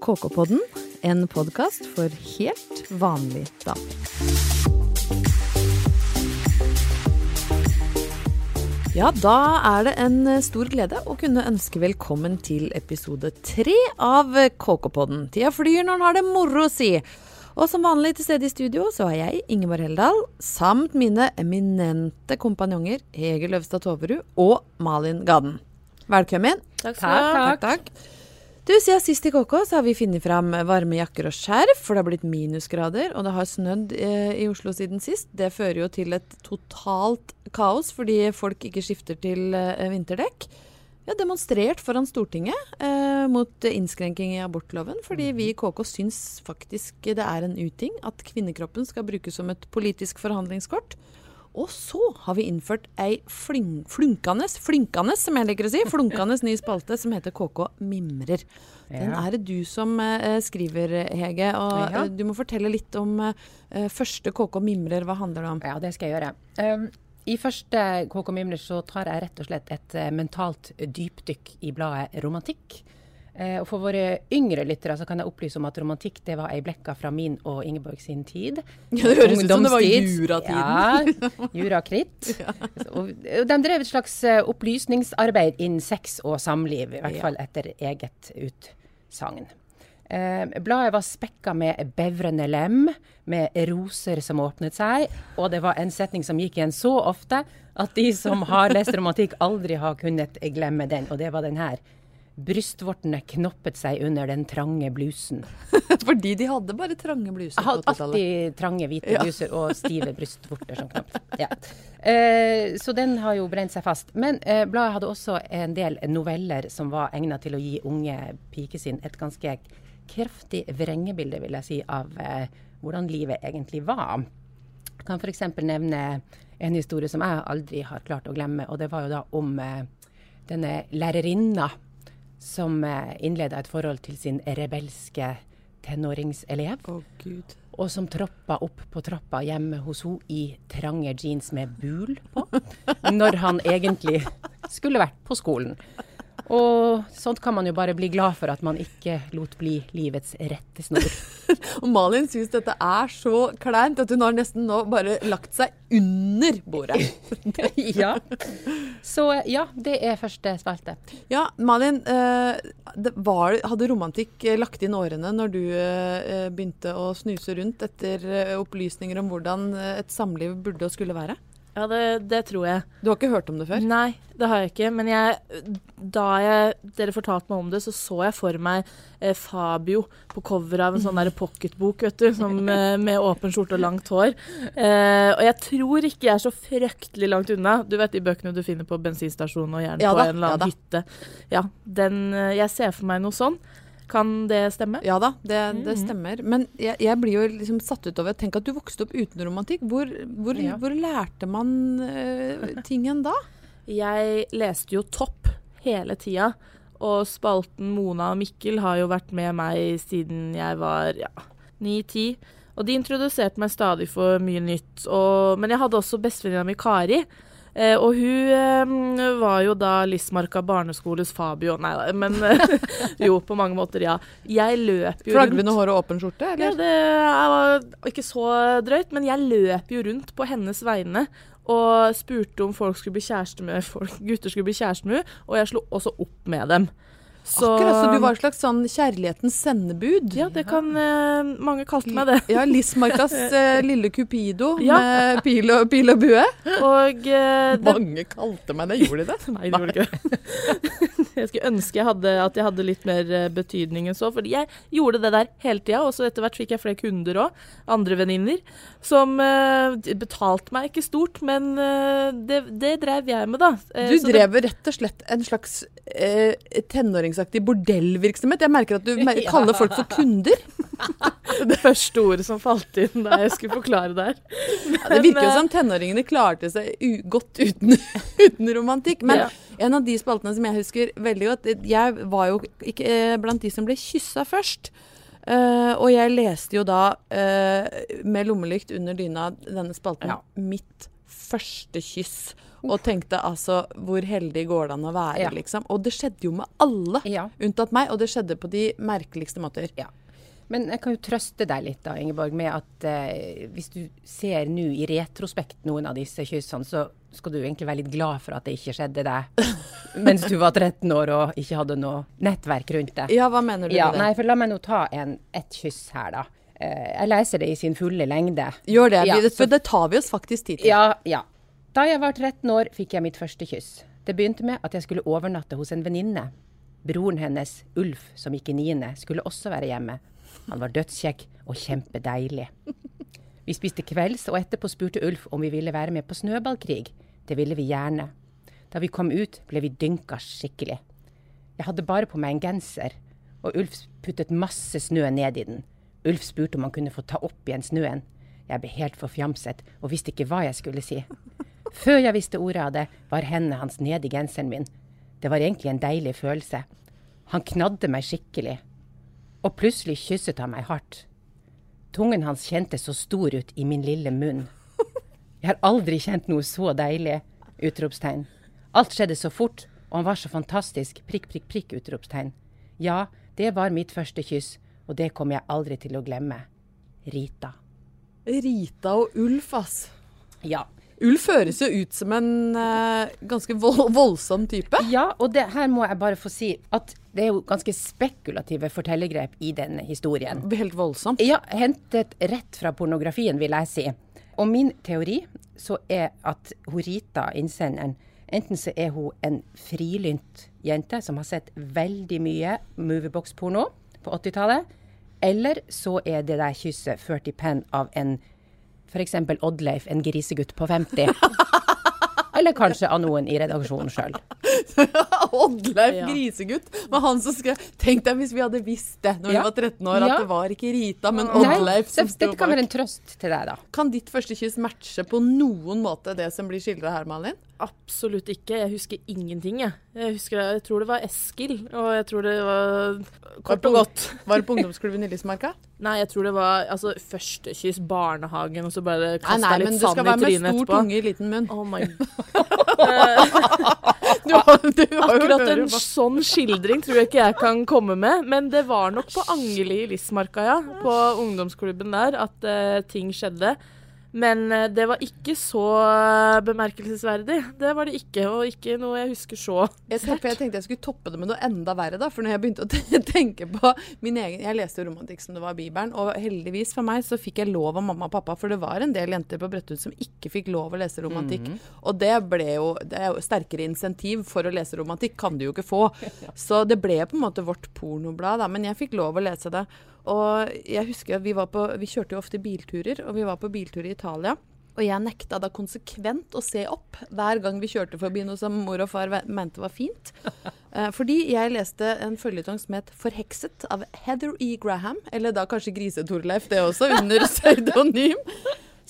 KK-podden, en podkast for helt vanlig damer. Ja, da er det en stor glede å kunne ønske velkommen til episode tre av KK-podden. Tida flyr når en har det moro, si. Og som vanlig til stede i studio så er jeg, Ingeborg Heldal, samt mine eminente kompanjonger Hege Løvstad Toverud og Malin Gaden. Velkommen. Takk ha. Takk, takk. Du, Siden sist i KK så har vi funnet fram varme jakker og skjerf, for det har blitt minusgrader, og det har snødd eh, i Oslo siden sist. Det fører jo til et totalt kaos fordi folk ikke skifter til eh, vinterdekk. Vi har demonstrert foran Stortinget eh, mot innskrenking i abortloven, fordi vi i KK syns faktisk det er en uting at kvinnekroppen skal brukes som et politisk forhandlingskort. Og så har vi innført ei flink, flunkende, flinkende, som jeg liker å si, flunkende ny spalte som heter KK Mimrer. Den er det du som eh, skriver, Hege. Og Ja. eh, du må fortelle litt om eh, første KK Mimrer. Hva handler det om? Ja, det skal jeg gjøre. Um, I første KK Mimler så tar jeg rett og slett et eh, mentalt dypdykk i bladet Romantikk. Eh, og For våre yngre lyttere så kan jeg opplyse om at romantikk det var ei blekka fra min og Ingeborg sin tid. Ja, det høres ut som det var juratiden. Ja, jurakritt. Og de drev et slags eh, opplysningsarbeid innen sex og samliv, i hvert Ja. fall etter eget utsagn. Eh, bladet var spekka med bevrende lem, med roser som åpnet seg, og det var en setning som gikk igjen så ofte at de som har lest romantikk, aldri har kunnet glemme den, og det var den her. Brystvortene knoppet seg under den trange blusen. Fordi de hadde bare trange bluser Hadde på har 80-tallet. alltid trange hvite Ja. bluser og stive brystvorter som knapt. Ja. Eh, så den har jo brent seg fast. Men eh, bladet hadde også en del noveller som var egnet til å gi unge pikesinn et ganske kraftig vrengebilde, vil jeg si, av eh, hvordan livet egentlig var. Jeg kan f.eks. nevne en historie som jeg aldri har klart å glemme, og det var jo da om eh, denne lærerinna som eh, innleda et forhold til sin rebelske tenåringselev Å, Gud. og som troppa opp på trappa hjemme hos henne i trange jeans med bul på, når han egentlig skulle vært på skolen. Og sånt kan man jo bare bli glad for at man ikke lot bli livets rettesnor. Og Malin syns dette er så kleint at hun har nesten nå bare lagt seg under bordet. ja. Så ja, det er første spalte. Ja, Malin. Eh, var, hadde romantikk eh, lagt inn årene når du eh, begynte å snuse rundt etter opplysninger om hvordan et samliv burde og skulle være? Ja, det, det tror jeg. Du har ikke hørt om det før? Nei, det har jeg ikke. Men jeg, da jeg, dere fortalte meg om det, så så jeg for meg eh, Fabio på coveret av en sånn der pocketbok, vet du, som, eh, med åpen skjorte og langt hår. Eh, og jeg tror ikke jeg er så fryktelig langt unna. Du vet de bøkene du finner på bensinstasjonen og gjerne Ja på da, en eller annen ja hytte. Ja, den, eh, jeg ser for meg noe sånn. Kan det stemme? Ja da, det, det Mhm. stemmer. Men jeg, jeg blir jo liksom satt ut over Tenk at du vokste opp uten romantikk. Hvor, hvor, Ja. hvor lærte man uh, tingen da? Jeg leste jo Topp hele tida. Og spalten Mona og Mikkel har jo vært med meg siden jeg var ja, ni-ti. Og de introduserte meg stadig for mye nytt. Og, men jeg hadde også bestevenninna mi Kari. Eh, og hun eh, var jo da Lismarka barneskoles Fabio. Nei da, men eh, jo, på mange måter, ja. Jeg løp jo rundt Flagrende hår og åpen skjorte, ja, det var ikke så drøyt, men jeg løp jo rundt på hennes vegne og spurte om folk skulle bli kjæreste med folk, gutter skulle bli kjæreste med henne, og jeg slo også opp med dem. Så, Akkurat, så du var et slags sånn kjærlighetens sendebud? Ja, det kan eh, Mange kaste meg det. Ja, Lismarkas eh, lille Cupido Ja. med pil og, pil og bue. Og eh, det, Mange kalte meg det, gjorde de det? Nei, det gjorde ikke det. Jeg skulle ønske jeg hadde, at jeg hadde litt mer eh, betydning enn så. Fordi jeg gjorde det der hele tida, og så etter hvert fikk jeg flere kunder òg. Andre venninner. Som uh, betalte meg ikke stort, men uh, det, det drev jeg med, da. Uh, Du så det- drev rett og slett en slags tenåringsaktig bordellvirksomhet. Jeg merker at du mer kaller folk for kunder. det første ordet som falt inn da jeg skulle forklare der. Men, Ja, det virker jo som tenåringene klarte seg godt uten, uten romantikk. Men Ja. en av de spaltene som jeg husker veldig godt Jeg var jo ikke eh, blant de som ble kyssa først. Uh, og jeg leste jo da uh, med lommelykt under dyna denne spalten Ja. 'Mitt første kyss'. og tenkte altså hvor heldig går det an å være, Ja. liksom. Og det skjedde jo med alle, Ja. unntatt meg, og det skjedde på de merkeligste måter. Ja. Men jeg kan jo trøste deg litt da, Ingeborg, med at eh, hvis du ser nå i retrospekt noen av disse kyssene, så skal du egentlig være litt glad for at det ikke skjedde deg mens du var 13 år og ikke hadde noe nettverk rundt deg. Ja, hva mener du Ja, med det? nei, for la meg nå ta en, et kyss her, da. Eh, jeg leser det i sin fulle lengde. Gjør det, Ja, vi- så- for det tar vi oss faktisk tid til. Ja, ja. Da jeg var 13 år, fikk jeg mitt første kyss. Det begynte med at jeg skulle overnatte hos en venninne. Broren hennes, Ulf, som gikk i niende, skulle også være hjemme. Han var dødskjekk og kjempedeilig. Vi spiste kvelds, og etterpå spurte Ulf om vi ville være med på snøballkrig. Det ville vi gjerne. Da vi kom ut, ble vi dynka skikkelig. Jeg hadde bare på meg en genser, og Ulf puttet masse snø ned i den. Ulf spurte om han kunne få ta opp igjen snøen. Jeg ble helt forfjamset og visste ikke hva jeg skulle si. Før jeg visste ordet av det, var hendene hans nedi genseren min. Det var egentlig en deilig følelse. Han knadde meg skikkelig. Og plutselig kysset han meg hardt. Tungen hans kjentes så stor ut i min lille munn. Jeg har aldri kjent noe så deilig! Utropstegn. Alt skjedde så fort, og han var så fantastisk! Prikk, prikk, prikk! Utropstegn. Ja, det var mitt første kyss, og det kommer jeg aldri til å glemme. Rita. Rita og Ulf, ass. Ja. Ulf høres jo ut som en uh, ganske vold, voldsom type. Ja, og det, her må jeg bare få si at det er jo ganske spekulative fortellergrep i denne historien. Helt voldsomt. Ja, hentet rett fra pornografien, vil jeg si. Og min teori så er at hun Rita, innsenderen, enten så er hun en frilynt jente som har sett veldig mye moviebox-porno på 80-tallet, eller så er det der kysset ført i penn av en f.eks. Oddleif, en grisegutt på 50. Eller kanskje av noen i redaksjonen sjøl. Oddleif Ja. Grisegutt Men han som skrev Tenk deg hvis vi hadde visst det når Ja. vi var 13 år, Ja. at det var ikke Rita, men Oddleif som sto bak. Dette kan være en trøst til deg, da. Kan ditt første kyss matche på noen måte det som blir skildra her, Malin? Absolutt ikke. Jeg husker ingenting, jeg. Jeg, husker, jeg tror det var Eskil, og jeg tror det var kort og godt. Var det på ungdomsklubben i Lysmarka? Nei, jeg tror det var altså, førstekyss, barnehagen, og så bare Nei, etterpå. nei, men du skal være med stor tunge i liten munn. Oh my God. Du har, du har Akkurat en sånn skildring tror jeg ikke jeg kan komme med, men det var nok på Angeli i Lismarka, ja. På ungdomsklubben der at uh, ting skjedde. Men eh, det var ikke så eh, bemerkelsesverdig. Det var det ikke, og ikke noe jeg husker så Jeg, jeg tenkte jeg skulle toppe det med noe enda verre, da. For når jeg begynte å tenke på min egen Jeg leste jo romantikk som det var Bibelen, og heldigvis for meg så fikk jeg lov av mamma og pappa, for det var en del jenter på Bredtvet som ikke fikk lov å lese romantikk. Og det ble jo Det er jo sterkere insentiv for å lese romantikk, kan du jo ikke få. Så det ble på en måte vårt pornoblad, da. Men jeg fikk lov å lese det. Og jeg husker at vi var på Vi kjørte jo ofte bilturer, og vi var på biltur i Italia. Og jeg nekta da konsekvent å se opp hver gang vi kjørte forbi noe som mor og far mente var fint. Eh, fordi jeg leste en føljetong som het 'Forhekset' av Heather E. Graham. Eller da kanskje Grise-Torleif, det også, under pseudonym.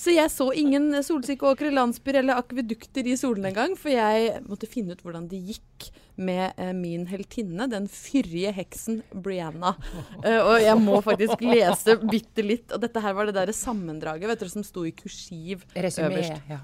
Så jeg så ingen solsikkeåkre, landsbyer eller akvedukter i solen engang, for jeg måtte finne ut hvordan det gikk med eh, min heltinne, den fyrige heksen Brianna. Eh, og jeg må faktisk lese bitte litt. Og dette her var det derre sammendraget vet dere, som sto i kursiv Resumé. øverst. Ja.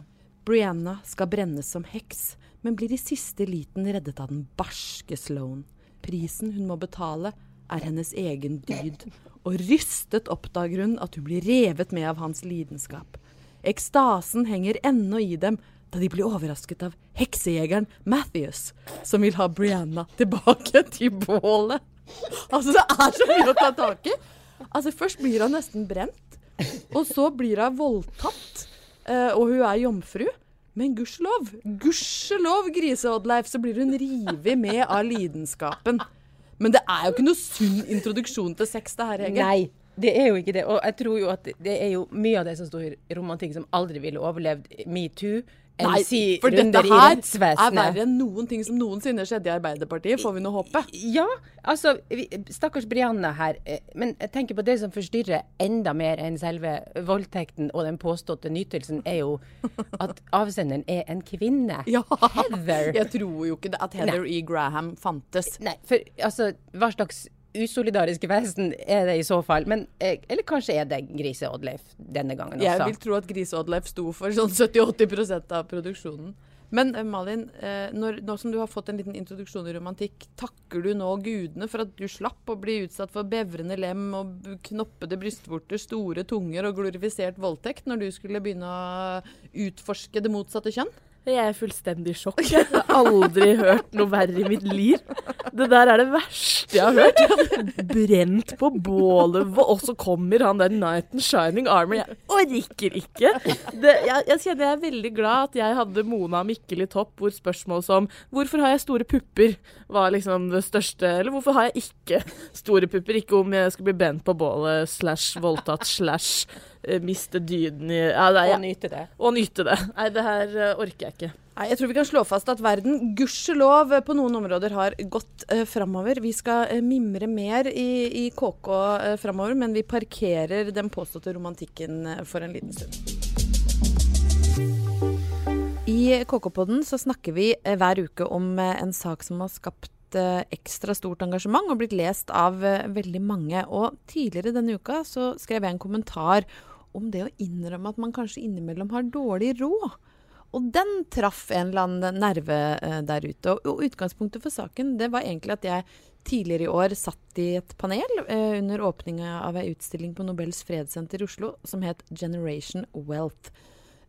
Brianna skal brennes som heks, men blir i siste liten reddet av den barske Sloan. Prisen hun må betale, er hennes egen dyd. Og rystet oppdager hun at hun blir revet med av hans lidenskap. Ekstasen henger ennå i dem da de blir overrasket av heksejegeren Matthews, som vil ha Brianna tilbake til bålet. Altså, det er så mye å ta tak i. Altså, først blir hun nesten brent, og så blir hun voldtatt. Eh, og hun er jomfru. Men gudskjelov, gudskjelov, Grise-Oddleif, så blir hun revet med av lidenskapen. Men det er jo ikke noe sunn introduksjon til sex, det her, Hege. Nei, det er jo ikke det. Og jeg tror jo at det er jo mye av det som står i romantikk som aldri ville overlevd metoo. Nei, si for dette her er verre enn noen ting som noensinne skjedde i Arbeiderpartiet, får vi nå håpe. Ja, altså Stakkars Brianna her. eh, Men jeg tenker på det som forstyrrer enda mer enn selve voldtekten og den påståtte nytelsen, er jo at avsenderen er en kvinne. Ja. Heather. Jeg tror jo ikke at Heather E. Graham fantes. Nei, for altså, hva slags usolidariske festen er det i så fall? Men, eh, eller kanskje er det Grise-Oddleif denne gangen også? Jeg vil tro at Grise-Oddleif sto for sånn 70-80 av produksjonen. Men eh, Malin, eh, når, nå som du har fått en liten introduksjon i romantikk, takker du nå gudene for at du slapp å bli utsatt for bevrende lem og knoppede brystvorter, store tunger og glorifisert voldtekt når du skulle begynne å utforske det motsatte kjønn? Jeg er fullstendig i sjokk. Jeg har aldri hørt noe verre i mitt liv. Det der er det verste jeg har hørt. Brent på bålet, og så kommer han der Night and Shining Armor. Jeg orker ikke. Det, jeg, jeg kjenner jeg er veldig glad at jeg hadde Mona Mikkel i topp, hvor spørsmål som 'Hvorfor har jeg store pupper?' var liksom det største. Eller 'Hvorfor har jeg ikke store pupper?' Ikke om jeg skulle bli brent på bålet slash voldtatt slash miste dyden i ja, det er, Og nyte det. og nyte det. Nei, det her eh, orker jeg ikke. Nei, Jeg tror vi kan slå fast at verden gudskjelov eh, på noen områder har gått uh, framover. Vi skal uh, mimre mer i, i KK uh, framover, men vi parkerer den påståtte romantikken uh, for en liten stund. I KK-podden så snakker vi eh, hver uke om eh, en sak som har skapt eh, ekstra stort engasjement og blitt lest av eh, veldig mange. Og tidligere denne uka så skrev jeg en kommentar om det å innrømme at man kanskje innimellom har dårlig råd. Og den traff en eller annen nerve eh, der ute. Og, utgangspunktet for saken det var egentlig at jeg tidligere i år satt i et panel under åpninga av ei utstilling på Nobels fredssenter i Oslo som het Generation Wealth.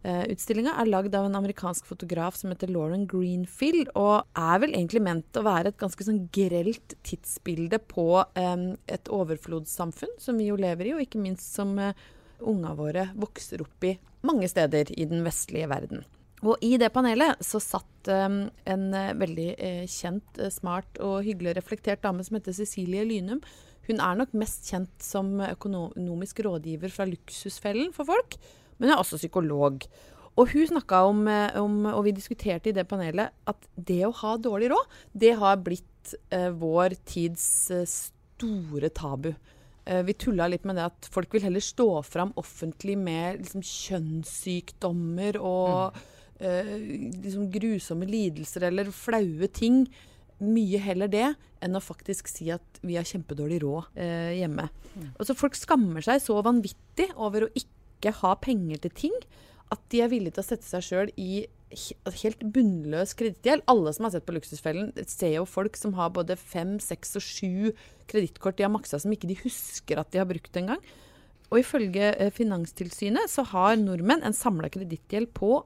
Uh, Utstillinga er lagd av en amerikansk fotograf som heter Lauren Greenfield, og er vel egentlig ment å være et ganske sånn grelt tidsbilde på um, et overflodssamfunn som vi jo lever i, og ikke minst som uh, unga våre vokser opp i mange steder i den vestlige verden. Og i det panelet så satt um, en uh, veldig uh, kjent, eh, smart og hyggelig reflektert dame som heter Cecilie Lynum. Hun er nok mest kjent som økonomisk rådgiver fra Luksusfellen for folk, men hun er også psykolog. Og hun snakka om, eh, om, og vi diskuterte i det panelet, at det å ha dårlig råd, det har blitt eh, vår tids eh, store tabu. Eh, vi tulla litt med det at folk vil heller stå fram offentlig med liksom, kjønnssykdommer og eh, liksom grusomme lidelser eller flaue ting. Mye heller det enn å faktisk si at vi har kjempedårlig råd eh, hjemme. så folk skammer seg så vanvittig over å ikke ha penger til ting at de er villige til å sette seg sjøl i helt bunnløs kredittgjeld. Alle som har sett på Luksusfellen, ser jo folk som har både fem, seks og sju kredittkort de har maksa som ikke de husker at de har brukt engang. Og ifølge eh, Finanstilsynet så har nordmenn en samla kredittgjeld på,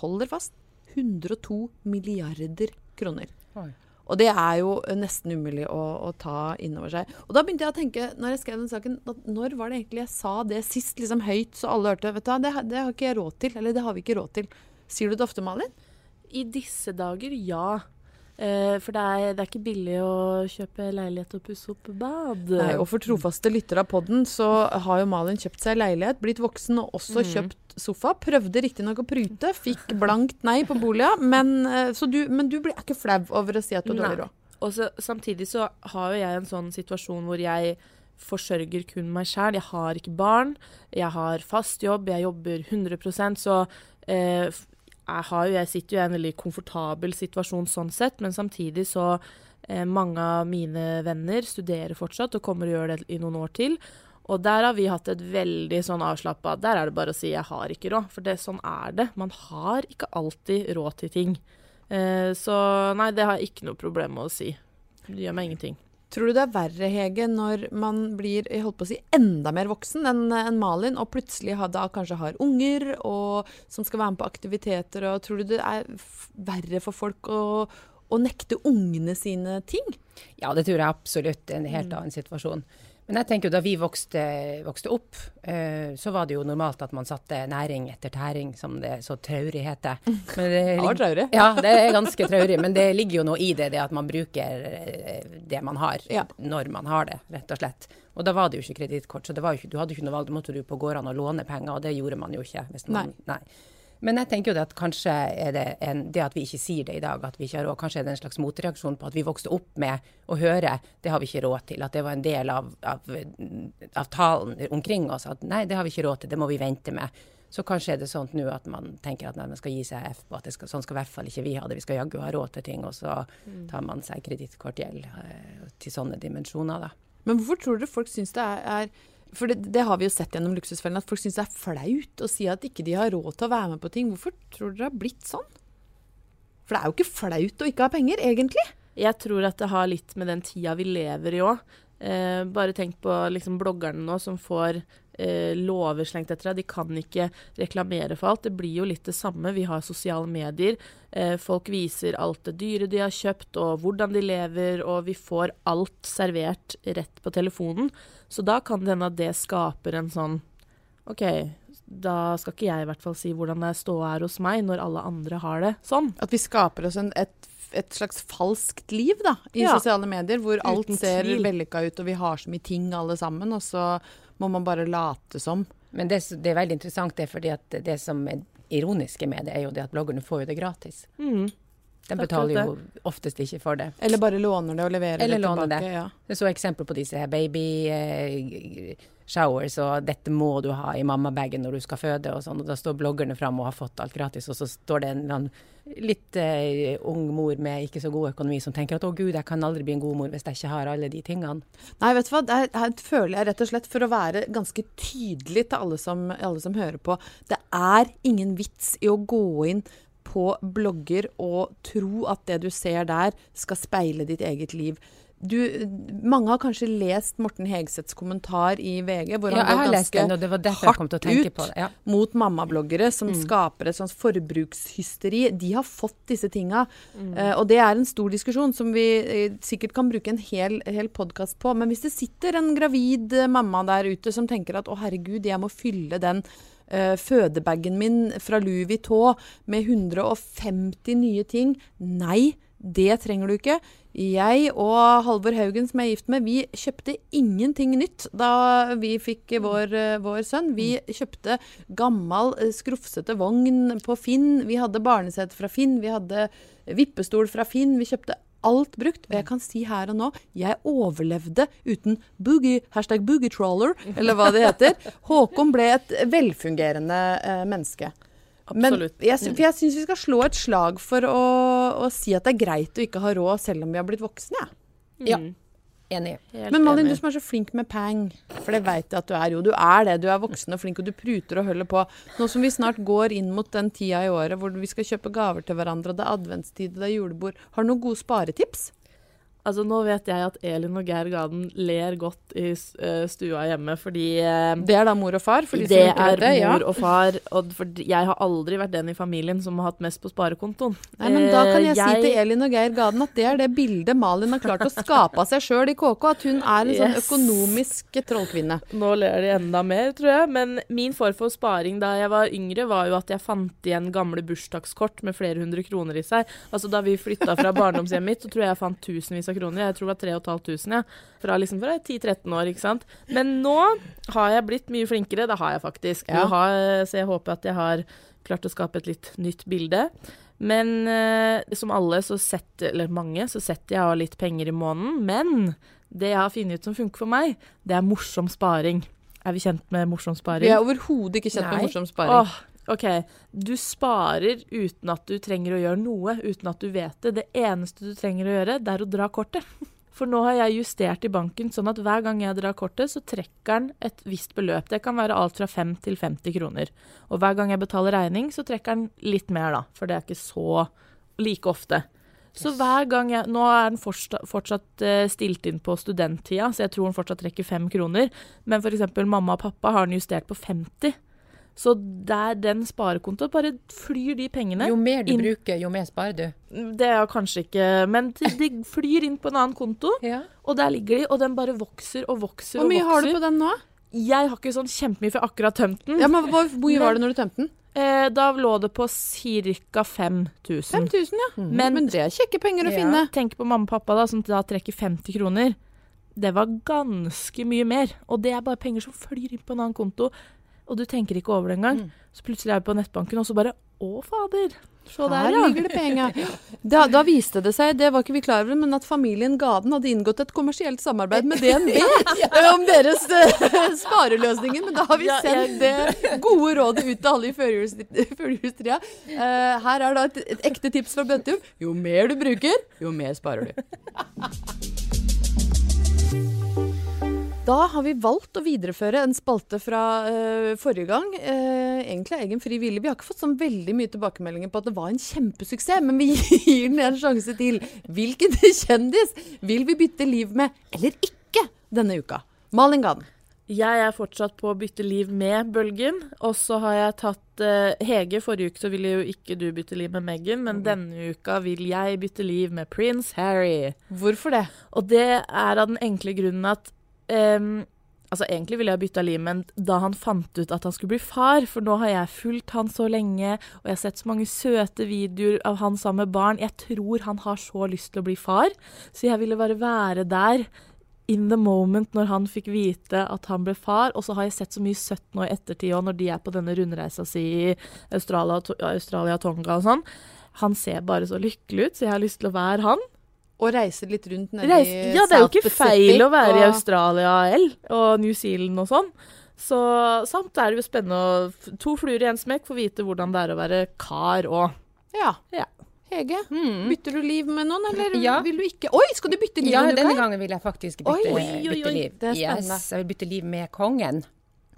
holder fast, 102 milliarder kroner. Oi. Og det er jo nesten umulig å, å ta inn over seg. Og da begynte jeg å tenke, når jeg skrev den saken, når var det egentlig jeg sa det sist, liksom høyt, så alle hørte Vet du hva, det, det har ikke jeg råd til. Eller det har vi ikke råd til. Sier du det ofte, Malin? I disse dager, ja. Eh, for det er, det er ikke billig å kjøpe leilighet og pusse opp bad. Nei, og for trofaste lyttere av podden, så har jo Malin kjøpt seg leilighet, blitt voksen og også mm. kjøpt sofa. Prøvde riktignok å prute, fikk blankt nei på boliga, men, eh, så du, men du blir, ikke flau over å si at du har dårlig råd? Og så, samtidig så har jo jeg en sånn situasjon hvor jeg forsørger kun meg sjæl. Jeg har ikke barn, jeg har fast jobb, jeg jobber 100% så eh, jeg, har jo, jeg sitter jo i en veldig komfortabel situasjon sånn sett, men samtidig så eh, Mange av mine venner studerer fortsatt og kommer og gjør det i noen år til. Og der har vi hatt et veldig sånn avslappa Der er det bare å si 'jeg har ikke råd', for det, sånn er det. Man har ikke alltid råd til ting. Eh, så nei, det har jeg ikke noe problem med å si. Det gjør meg ingenting. Tror du det er verre, Hege, når man blir jeg holdt på å si, enda mer voksen enn en Malin, og plutselig har, da kanskje har unger og, som skal være med på aktiviteter? og Tror du det er verre for folk å, å nekte ungene sine ting? Ja, det tror jeg absolutt en helt Mm. annen situasjon. Men jeg tenker jo da vi vokste, vokste opp, eh, så var det jo normalt at man satte næring etter tæring, som det så traurig heter. Men det, traurig. Ja, det er ganske traurig. Men det ligger jo noe i det, det at man bruker eh, det man har, Ja. når man har det, rett og slett. Og da var det jo ikke kredittkort, så det var jo ikke, du hadde jo ikke noe valg. Da måtte du på gårdene og låne penger, og det gjorde man jo ikke. Hvis man, nei. Men jeg tenker jo det at kanskje er det en, det at vi ikke sier det i dag, at vi ikke har råd, kanskje er det en slags motreaksjon på at vi vokste opp med å høre det har vi ikke råd til. At det var en del av, av, av talen omkring oss at nei, det har vi ikke råd til, det må vi vente med. Så kanskje er det sånn nå at man tenker at nei, man skal gi seg F på at det skal, sånn skal i hvert fall ikke vi ha det. Vi skal jaggu ha råd til ting, og så tar man seg kredittkortgjeld eh, til sånne dimensjoner, da. Men hvorfor tror dere folk syns det er, er For det, det har vi jo sett gjennom Luksusfellen, at folk syns det er flaut å si at ikke de har råd til å være med på ting. Hvorfor tror dere det har blitt sånn? For det er jo ikke flaut å ikke ha penger, egentlig. Jeg tror at det har litt med den tida vi lever i òg. Eh, bare tenk på liksom bloggerne nå som får eh, lover slengt etter deg. De kan ikke reklamere for alt. Det blir jo litt det samme. Vi har sosiale medier. Eh, folk viser alt det dyre de har kjøpt, og hvordan de lever, og vi får alt servert rett på telefonen. Så da kan det hende at det skaper en sånn OK, da skal ikke jeg i hvert fall si hvordan det ståa her hos meg, når alle andre har det sånn. At vi skaper oss en, et, et slags falskt liv da, i Ja. sosiale medier, hvor alt ser vellykka ut, og vi har så mye ting alle sammen, og så må man bare late som. Men det, det er veldig interessant, det, fordi at det som er ironiske med det, er jo det at bloggerne får jo det gratis. Mm. De betaler jo oftest ikke for det. Eller bare låner det og leverer Eller det låner det. Ja. Jeg så eksempel på disse her baby eh, showers, og dette må du ha i mammabagen når du skal føde og sånn, og da står bloggerne fram og har fått alt gratis, og så står det en eller annen litt uh, ung mor med ikke så god økonomi som tenker at å gud, jeg kan aldri bli en god mor hvis jeg ikke har alle de tingene. Nei, vet du hva, det her, føler jeg rett og slett for å være ganske tydelig til alle som, alle som hører på. Det er ingen vits i å gå inn på blogger og tro at det du ser der skal speile ditt eget liv. Du, mange har kanskje lest Morten Hegseths kommentar i VG, hvor Ja, han har går ganske den, det det tenke ut. Ja. mot mammabloggere som skaper et sånt forbrukshysteri. De har fått disse tinga. Eh, og det er en stor diskusjon som vi uh, sikkert kan bruke en hel, hel podkast på. Men hvis det sitter en gravid eh, mamma der ute som tenker at å herregud, jeg må fylle den Uh, fødebagen min fra Louis Vuitton med 150 nye ting. Nei, det trenger du ikke. Jeg og Halvor Haugen, som jeg er gift med, vi kjøpte ingenting nytt da vi fikk vår, eh, vår sønn. Vi kjøpte gammel, eh, skrufsete vogn på Finn. Vi hadde barnesete fra Finn. Vi hadde vippestol fra Finn. Vi kjøpte alt brukt. Og jeg kan si her og nå, jeg overlevde uten boogie, hashtag boogietrawler, eller hva det heter. Håkon ble et velfungerende eh, menneske. Absolutt. Men jeg, for jeg syns vi skal slå et slag for å, å si at det er greit å ikke ha råd selv om vi har blitt voksne. Ja. Ja. Mm. Enig. Helt Men Malin, enig. du som er så flink med peng, for det veit jeg at du er. Jo, du er det. Du er voksen og flink, og du pruter og holder på. Nå som vi snart går inn mot den tida i året hvor vi skal kjøpe gaver til hverandre, og det er adventstid og det er julebord, har du noen gode sparetips? Altså, nå vet jeg at Elin og Geir Gaden ler godt i eh, stua hjemme, fordi eh, Det er da mor og far? For de det som er det, mor ja. og far, og jeg har aldri vært den i familien som har hatt mest på sparekontoen. Nei, men Da kan jeg, jeg si til Elin og Geir Gaden at det er det bildet Malin har klart å skape av seg sjøl i KK. At hun er en sånn økonomisk trollkvinne. Nå ler de enda mer, tror jeg. Men min form for sparing da jeg var yngre, var jo at jeg fant igjen gamle bursdagskort med flere hundre kroner i seg. Altså Da vi flytta fra barndomshjemmet mitt, så tror jeg jeg fant tusenvis av kroner. Jeg tror det var 3500, ja. Fra liksom fra 10-13 år, ikke sant. Men nå har jeg blitt mye flinkere. Det har jeg faktisk. Ja. Har, så jeg håper at jeg har klart å skape et litt nytt bilde. Men eh, som alle, så setter, eller mange, så setter jeg av litt penger i måneden. Men det jeg har funnet ut som funker for meg, det er morsom sparing. Er vi kjent med morsom Vi sparing? er overhodet ikke kjent med morsom sparing. Åh, OK. Du sparer uten at du trenger å gjøre noe, uten at du vet det. Det eneste du trenger å gjøre, det er å dra kortet. For nå har jeg justert i banken sånn at hver gang jeg drar kortet, så trekker den et visst beløp. Det kan være alt fra 5 til 50 kroner. Og hver gang jeg betaler regning, så trekker den litt mer, da. For det er ikke så like ofte. Så hver gang jeg Nå er den fortsatt, eh, stilt inn på studenttida, så jeg tror den fortsatt trekker fem kroner. Men f.eks. mamma og pappa har den justert på 50. Så der den sparekontoen bare flyr de pengene. Jo mer du inn- bruker, jo mer sparer du. Det er kanskje ikke Men de, de flyr inn på en annen konto, Ja. og der ligger de, og den bare vokser og vokser Hvor og mye vokser. har du på den nå? Jeg har ikke sånn kjempemye, for jeg har akkurat tømt den. Ja, men Hvor hvor mye var det når du tømte den? Eh, da lå det på ca. 5000. 5000, ja. Men Men det er kjekke penger å Ja. finne. tenk på mamma og pappa, da, som da trekker 50 kroner. Det var ganske mye mer. Og det er bare penger som flyr inn på en annen konto. Og du tenker ikke over det engang. Mm. Så plutselig er vi på nettbanken, og så bare Å, fader. Her der, Her ligger det penger. Da, da viste det seg, det var ikke vi klar over, men at familien Gaden hadde inngått et kommersielt samarbeid med DNB om deres uh, spareløsninger. Men da har vi sendt det gode rådet ut til alle i førjulstri- førjulstria. Eh, her er da et, et ekte tips fra Bøttum. Jo mer du bruker, jo mer sparer du. Da har vi valgt å videreføre en spalte fra uh, forrige gang. Uh, egentlig egen fri vilje. Vi har ikke fått sånn veldig mye tilbakemeldinger på at det var en kjempesuksess, men vi gir den en sjanse til. Hvilken kjendis vil vi bytte liv med, eller ikke, denne uka? Malin Gann. Jeg er fortsatt på å bytte liv med bølgen. Og så har jeg tatt uh, Hege. Forrige uke så ville jo ikke du bytte liv med Meghan, men denne uka vil jeg bytte liv med prins Harry. Hvorfor det? Og det er av den enkle grunnen at ehm, Altså Egentlig ville jeg bytta han da han fant ut at han skulle bli far, for nå har jeg fulgt han så lenge, og jeg har sett så mange søte videoer av han sammen med barn. Jeg tror han har så lyst til å bli far, så jeg ville bare være der in the moment når han fikk vite at han ble far. Og så har jeg sett så mye søtt nå i ettertid, og når de er på denne rundreisa si i Australia, Australia Tonga og sånn. Han ser bare så lykkelig ut, så jeg har lyst til å være han. Å reise litt rundt nede Reis, i ja, det er jo ikke Pacific feil å være i Australia L og New Zealand og sånn. Så samt er det jo spennende å To fluer i en smekk, få vite hvordan det er å være kar og Ja. Ja. Hege, Mm. bytter du liv med noen, eller Ja. vil du ikke? Oi, skal du bytte liv Ja, denne gangen vil jeg faktisk bytte, Oi, oi, oi, bytte liv. det er spennende. Yes, jeg vil bytte liv med kongen.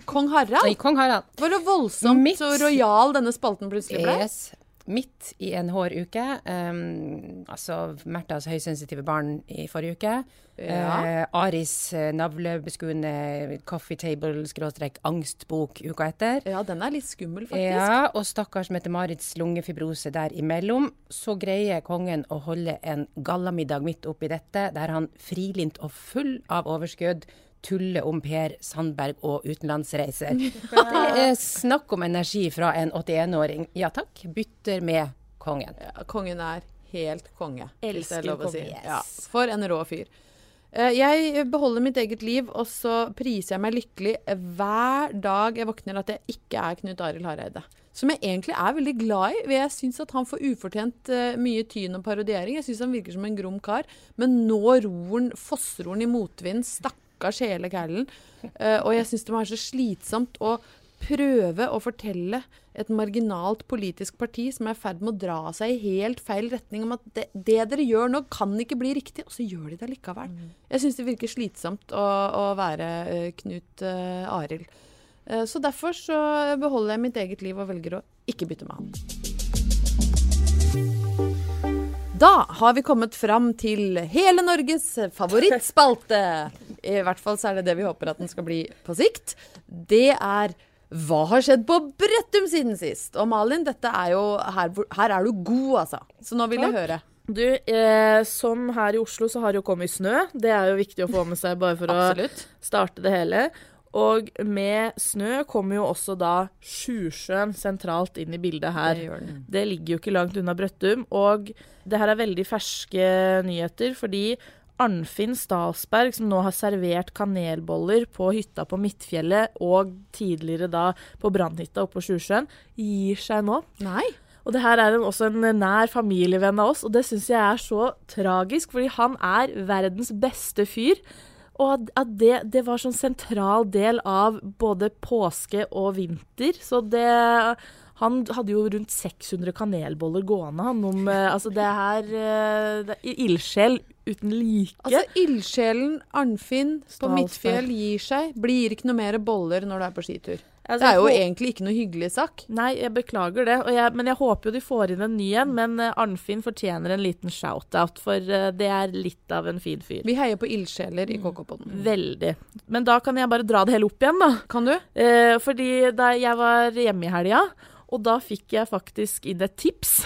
Kong Nei, Harald? kong Harald. Var det voldsomt Mitt- så rojal denne spalten plutselig ble? Yes. Midt i en hår uke. Um, altså Märthas høysensitive barn i forrige uke. Ja. Uh, Aris eh, navlebeskuende coffee table-angstbok uka etter. Ja, den er litt skummel, faktisk. Ja, og stakkars Mette-Marits lungefibrose der imellom. Så greier kongen å holde en gallamiddag midt oppi dette, der han frilint og full av overskudd tuller om Per Sandberg og utenlandsreiser. Det er snakk om energi fra en 81-åring. Ja takk, bytter med kongen. Ja, kongen er helt konge. er Elsker kongen, å si. yes. Ja, for en rå fyr. Eh, Jeg beholder mitt eget liv, og så priser jeg meg lykkelig hver dag jeg våkner at jeg ikke er Knut Arild Hareide. Som jeg egentlig er veldig glad i. Jeg syns at han får ufortjent eh, mye tyn og parodiering. Jeg syns han virker som en grom kar. Men nå ror han, fosser han i motvind. Stakkars hele kælen. Uh, og jeg syns det må være så slitsomt å prøve å fortelle et marginalt politisk parti som er i ferd med å dra seg i helt feil retning, om at det, det dere gjør nå, kan ikke bli riktig. Og så gjør de det likevel. Jeg syns det virker slitsomt å, å være uh, Knut uh, Arild. Uh, så derfor så beholder jeg mitt eget liv og velger å ikke bytte med han. Da har vi kommet fram til hele Norges favorittspalte. I hvert fall så er det det vi håper at den skal bli på sikt. Det er Hva har skjedd på Brøttum siden sist? Og Malin, dette er jo her, her er du god, altså. Så nå vil jeg høre. Du, eh, som her i Oslo så har det jo kommet snø. Det er jo viktig å få med seg bare for å starte det hele. Og med snø kommer jo også da Sjusjøen sentralt inn i bildet her. Det. Det ligger jo ikke langt unna Brøttum. Og det her er veldig ferske nyheter, fordi Arnfinn Stalsberg, som nå har servert kanelboller på hytta på Midtfjellet, og tidligere da på brannhytta oppe på Sjusjøen, gir seg nå. Nei. Og det her er en, også en nær familievenn av oss, og det syns jeg er så tragisk, fordi han er verdens beste fyr. Og at- det, det var sånn sentral del av både påske og vinter. Så det Han hadde jo rundt 600 kanelboller gående, han om eh, Altså, det her eh, det er ildsjel uten like. Altså, ildsjelen Arnfinn på Midtfjell gir seg. Blir ikke noe mer boller når du er på skitur. Altså, Det er jo egentlig ikke noe hyggelig sak. Nei, jeg beklager det, jeg, men jeg håper jo de får inn en ny en. Men eh, Arnfinn fortjener en liten shout-out, for det er litt av en fin fyr. Vi heier på ildsjeler i KK-podden. Veldig. Men da kan jeg bare dra det hele opp igjen, da. Kan du? Eh, fordi da jeg var hjemme i helga, og da fikk jeg faktisk inn et tips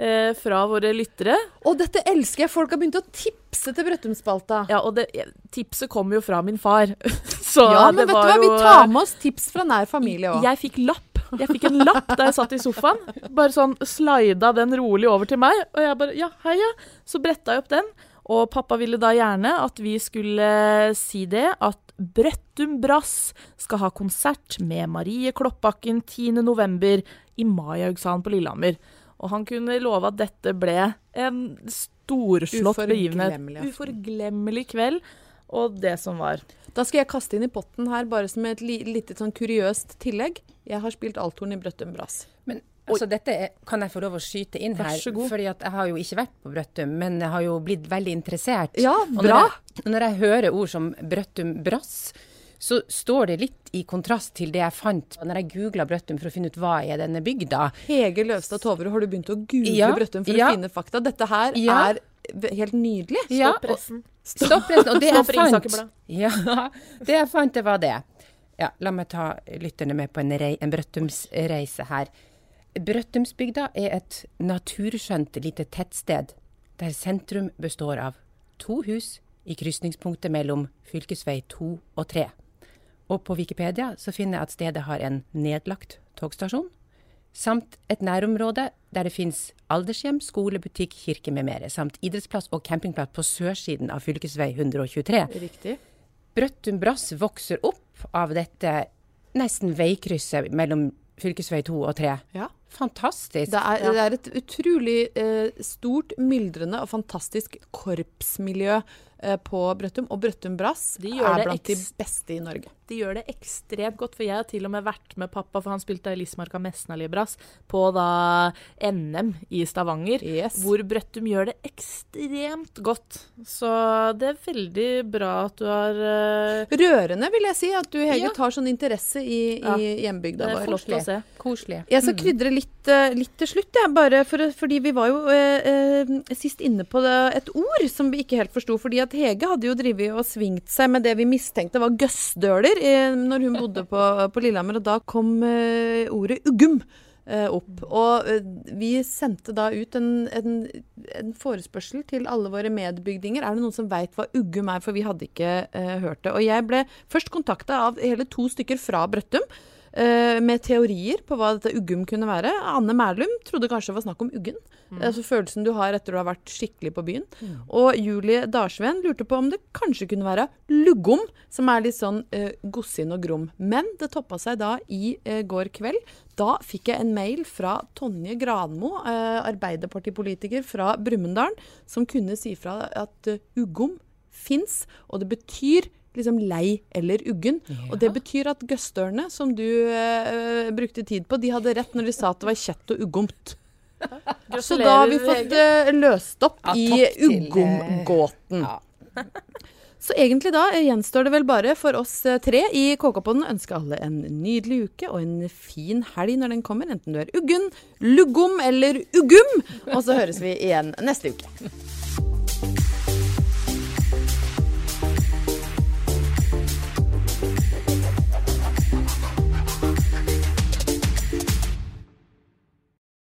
eh, fra våre lyttere. Og dette elsker jeg! Folk har begynt å tipse til Brøttumspalta. Ja, og det, tipset kom jo fra min far. Så Ja, men det vet du hva, hva? Vi tar med oss tips fra nær familie òg. Jeg fikk lapp. Jeg fikk en lapp da jeg satt i sofaen. Bare sånn slida den rolig over til meg. Og jeg bare ja, hei, ja. Så bretta jeg opp den. Og pappa ville da gjerne at vi skulle si det, at Brøttum Brass skal ha konsert med Marie Kloppbakken 10.11. i Maihaugshallen på Lillehammer. Og han kunne love at dette ble en storslått begivenhet. Uforglemmelig. Uforglemmelig kveld. Og det som var. Da skal jeg kaste inn i potten her, bare som et li lite sånn kuriøst tillegg. Jeg har spilt althorn i Brøttum Brass. Men Altså, dette er, kan jeg få lov å skyte inn Vær her. så god. fordi at jeg har jo ikke vært på Brøttum, men jeg har jo blitt veldig interessert. Ja, Og bra. Når jeg, når jeg hører ord som Brøttum brass, så står det litt i kontrast til det jeg fant når jeg googla Brøttum for å finne ut hva er denne bygda. Hege Løvstad Toverud, har du begynt å google Ja, Brøttum for ja. å finne fakta? Dette her Ja. er helt nydelig. Ja, Stopp pressen. Stopp pressen. Og det jeg fant Ja, det jeg fant, det var det. Ja, la meg ta lytterne med på en, rei, en Brøttumsreise her. Brøttumsbygda er et naturskjønt lite tettsted der sentrum består av to hus i krysningspunktet mellom fylkesvei 2 og 3. Og på Wikipedia så finner jeg at stedet har en nedlagt togstasjon, samt et nærområde der det finnes aldershjem, skole, butikk, kirke med mere, samt idrettsplass og campingplass på sørsiden av fylkesvei 123. Riktig. Brøttum brass vokser opp av dette nesten veikrysset mellom fylkesvei 2 og 3. Ja. Fantastisk. Det er, det er et utrolig eh, stort, myldrende og fantastisk korpsmiljø eh, på Brøttum. Og Brøttum Brass De er blant de beste i Norge. De gjør det ekstremt godt, for jeg har til og med vært med pappa, for han spilte Lismarka Messna Libras, på da NM i Stavanger, Yes. hvor Brøttum gjør det ekstremt godt. Så det er veldig bra at du har uh... Rørende, vil jeg si, at du, Hege, Ja. tar sånn interesse i, Ja. i hjembygda vår. Koselig. Koselig. Jeg skal krydre litt, eh, litt til slutt, jeg, bare for, fordi vi var jo uh, uh, sist inne på det, et ord som vi ikke helt forsto. Fordi at Hege hadde jo drevet og svingt seg med det vi mistenkte var gøssdøler eh, når hun bodde på, på Lillehammer, og da kom eh, ordet uggum. eh, opp. Og vi sendte da ut en, en, en forespørsel til alle våre medbygdinger. Er det noen som veit hva uggum er? For vi hadde ikke uh, hørt det. Og jeg ble først kontakta av hele to stykker fra Brøttum. Eh, med teorier på hva dette uggum kunne være. Anne Merlum trodde kanskje det var snakk om uggen. Altså følelsen du har etter du har vært skikkelig på byen. Og Julie Darsven lurte på om det kanskje kunne være luggom, som er litt sånn uh, gossin og grom. Men det toppa seg da i eh, går kveld. Da fikk jeg en mail fra Tonje Granmo, eh, arbeiderpartipolitiker fra Brumunddal, som kunne si fra at uh, uggom fins, og det betyr liksom lei eller uggen. Og det betyr at gøstørene, som du eh, brukte tid på, de hadde rett når de sa at det var kjett og uggomt. Så da har vi fått eh, løst opp Ja, i eh, uggom-gåten. Ja. Så egentlig da eh, gjenstår det vel bare for oss eh, tre i KK-podden å ønske alle en nydelig uke og en fin helg når den kommer, enten du er uggen, luggom eller uggum. Og så høres vi igjen neste uke.